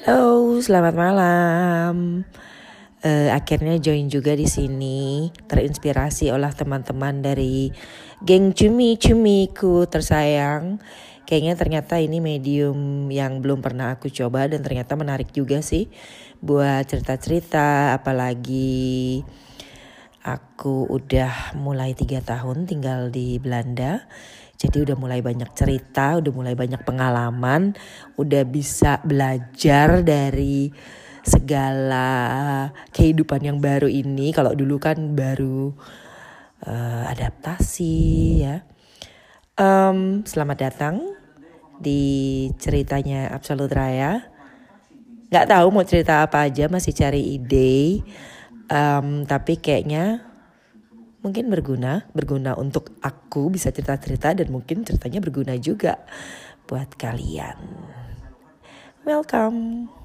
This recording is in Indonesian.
Halo, selamat malam. Uh, akhirnya join juga di sini, terinspirasi oleh teman-teman dari geng cumi-cumiku tersayang. Kayaknya ternyata ini medium yang belum pernah aku coba dan ternyata menarik juga sih buat cerita-cerita, apalagi aku udah mulai tiga tahun tinggal di Belanda jadi udah mulai banyak cerita, udah mulai banyak pengalaman, udah bisa belajar dari segala kehidupan yang baru ini. Kalau dulu kan baru uh, adaptasi ya. Um, selamat datang di ceritanya Absolut Raya. Gak tahu mau cerita apa aja, masih cari ide. Um, tapi kayaknya mungkin berguna, berguna untuk aku bisa cerita-cerita dan mungkin ceritanya berguna juga buat kalian. Welcome.